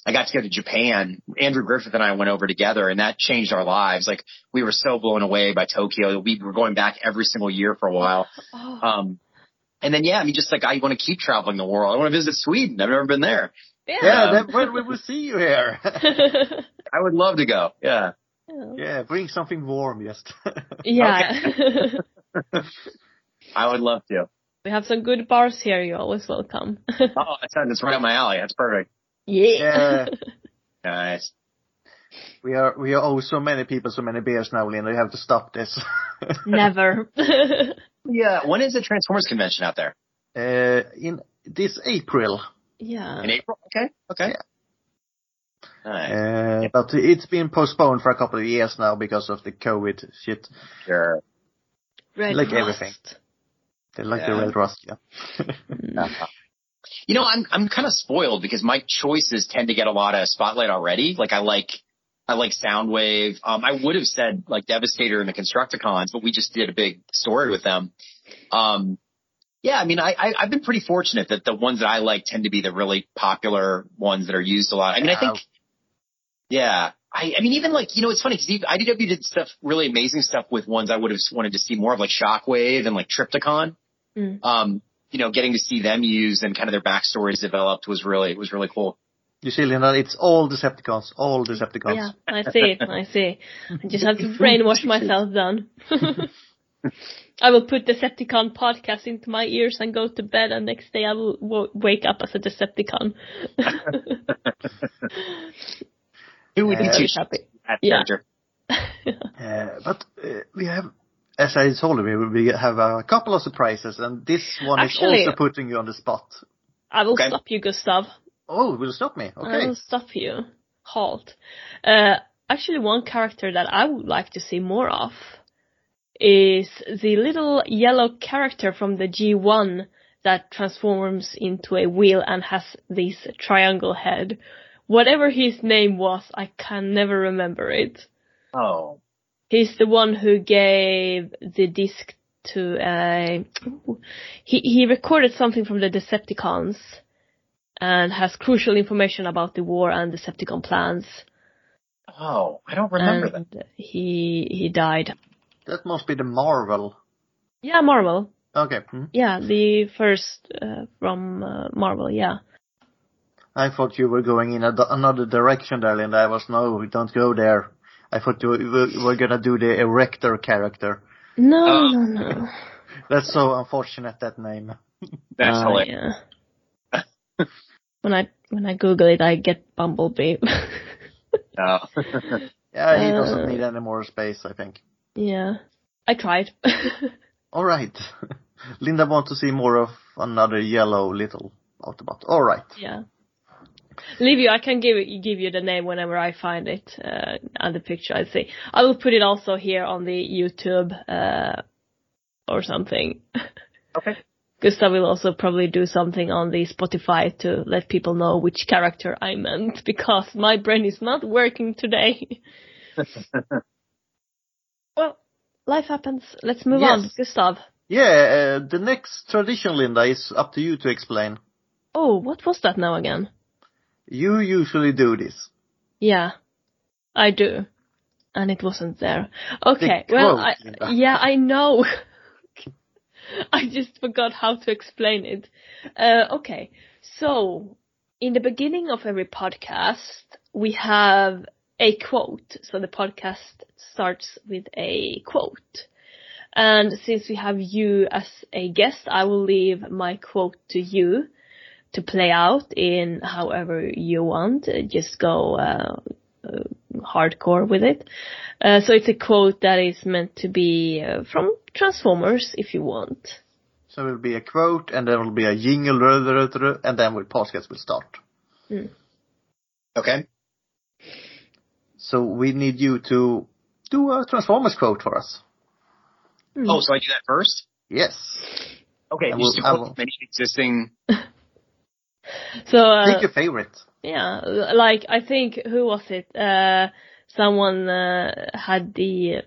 I got to go to Japan. Andrew Griffith and I went over together and that changed our lives. Like we were so blown away by Tokyo. We were going back every single year for a while. Oh, Um, and then yeah, I mean, just like I want to keep traveling the world. I want to visit Sweden. I've never been there. Yeah, yeah. then when we will see you here. I would love to go. Yeah. yeah, bring something warm, just. yeah. I would love to. we have some good bars here. You're always welcome. Oh, that's, that's right up my alley. That's perfect. Yeah, Nice. we are we are owe so many people so many beers now, Linda. You have to stop this. Never. Yeah. When is the Transformers convention out there? uh, in this April, yeah. In April? Okay. Okay. Nice. uh, but it's been postponed for a couple of years now because of the COVID shit. Sure. Red like Rust. everything. They like the red rust, yeah. You know, I'm I'm kind of spoiled because my choices tend to get a lot of spotlight already. Like I like I like Soundwave. Um, I would have said like Devastator and the Constructicons, but we just did a big story with them. Um, yeah, I mean, I, I I've been pretty fortunate that the ones that I like tend to be the really popular ones that are used a lot. I mean, I think, yeah. I, I mean, even like, you know, it's funny because IDW did stuff, really amazing stuff with ones I would have wanted to see more of like Shockwave and like Trypticon. Mm. Um, you know, getting to see them used and kind of their backstories developed was really, was really cool. You see, Linda, it's all Decepticons, all Decepticons. Yeah, I see. I see. I just have to brainwash myself then. I will put Decepticon podcast into my ears and go to bed, and next day I will w- wake up as a Decepticon. Who would Uh, you Very choose happy. Yeah. Uh, but uh, we have, as I told you, we have a couple of surprises, and this one Actually- is also putting you on the spot. I will Okay. stop you, Gustav. Oh, will you stop me? I will stop you. Halt. Uh, actually, one character that I would like to see more of is the little yellow character from the G1 that transforms into a wheel and has this triangle head. Whatever his name was, I can never remember it. Oh, He's the one who gave the disc to uh he he recorded something from the Decepticons and has crucial information about the war and Decepticon plans. oh, I don't remember that. he he died. That must be the Marvel. Yeah, Marvel. Okay. hmm. Yeah, the first uh, from uh, Marvel. Yeah. I thought you were going in a, another direction there, Linda. I was, no, we don't go there. I thought you were, were gonna do the Erector character. No, Oh. no, no. That's so unfortunate, that name. That's Uh, hilarious. yeah. when I when I Google it, I get Bumblebee. Oh. Yeah, he doesn't Uh, need any more space, I think. yeah, I tried. Alright. Linda wants to see more of another yellow little Autobot. Alright. Yeah. Livio, I can give it, give you the name whenever I find it, uh, and the picture I see. I will put it also here on the YouTube, uh, or something. Okay. Gustav will also probably do something on the Spotify to let people know which character I meant, because my brain is not working today. well, life happens. Let's move on, Gustav. Yeah, uh, the next tradition, Linda, is up to you to explain. Oh, what was that now again? You usually do this. Yeah, I do. And it wasn't there. Okay, The well, I, yeah, I know. I just forgot how to explain it. Uh, okay, so in the beginning of every podcast, we have a quote. So the podcast starts with a quote. And since we have you as a guest, I will leave my quote to you to play out in however you want. Just go uh, uh, hardcore with it. Uh, so it's a quote that is meant to be uh, from Transformers, if you want. So it will be a quote, and then there will be a jingle, and then the podcast will start. Okay. So we need you to do a Transformers quote for us. Hmm. Oh, so I do that first? Yes. Okay, I just will- to quote many existing. So uh, Pick your favorite. yeah, like I think who was it? Uh, someone uh, had the.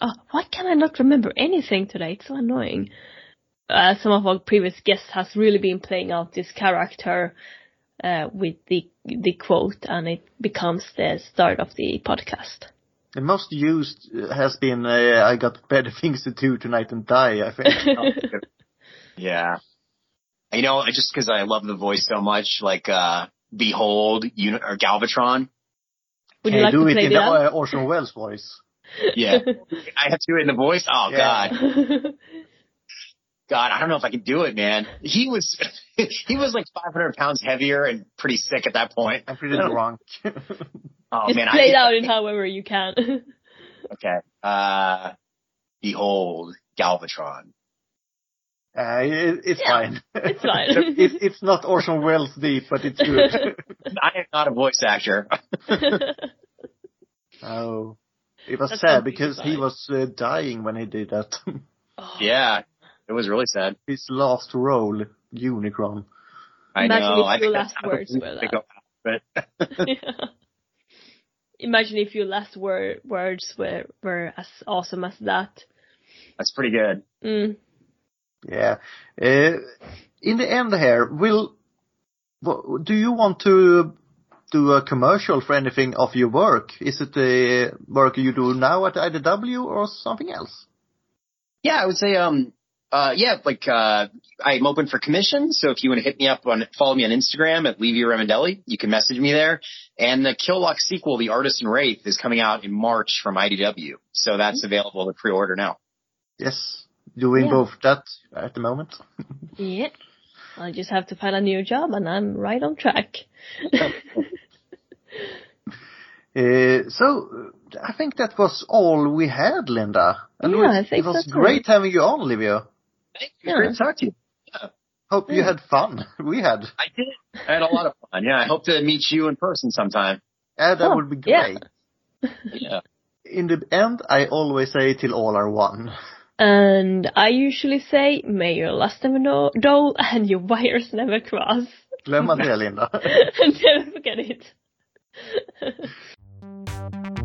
Oh, why can I not remember anything today? It's so annoying. Uh, some of our previous guests has really been playing out this character uh, with the the quote, and it becomes the start of the podcast. The most used uh, has been, uh, I got better things to do tonight than die, I think. Yeah. You know, just because I love the voice so much, like uh Behold, Uni- or Galvatron. Would Can you like do to it play in the uh, Orson Welles voice? Yeah, I have to do it in the voice. Oh Yeah. God, God, I don't know if I can do it, man. He was, he was like 500 pounds heavier and pretty sick at that point. I'm pretty drunk. Oh Just man, play it I, out in however you can. Okay. Uh, Behold, Galvatron. Uh, it, it's Yeah, fine. it's fine. it, it's not Orson Welles deep, but it's good. I am not a voice actor. oh. It was That's sad because he was uh, dying when he did that. Oh, yeah, it was really sad. His last role, Unicron. I Imagine know. if I your think last that's words were that. out, But Yeah. Imagine if your last word, words were, were as awesome as that. that's pretty good. Mm. Yeah. Uh, in the end here, will, do you want to do a commercial for anything of your work? Is it the work you do now at IDW or something else? Yeah, I would say, um, uh, yeah, like, uh, I'm open for commissions. So if you want to hit me up on, follow me on Instagram at Livio Ramondelli, you can message me there. And the Kill Lock sequel, The Artisan Wraith, is coming out in March from IDW. So that's available to pre-order now. Yes. Doing Yeah. both that at the moment. Yeah. I just have to find a new job and I'm right on track. Uh, so I think that was all we had, Linda. And Yeah, it was, I think it was so too. great having you on, Livia. Thank you. Yeah. Great to talk to you. Hope you had fun. We had. I did. I had a lot of fun. Yeah, I hope to meet you in person sometime. Yeah, that Oh, would be yeah. great. Yeah. In the end, I always say till all are one. And I usually say, may your last never know, dull and your wires never cross. Glöm aldrig det, Linda. and never forget it.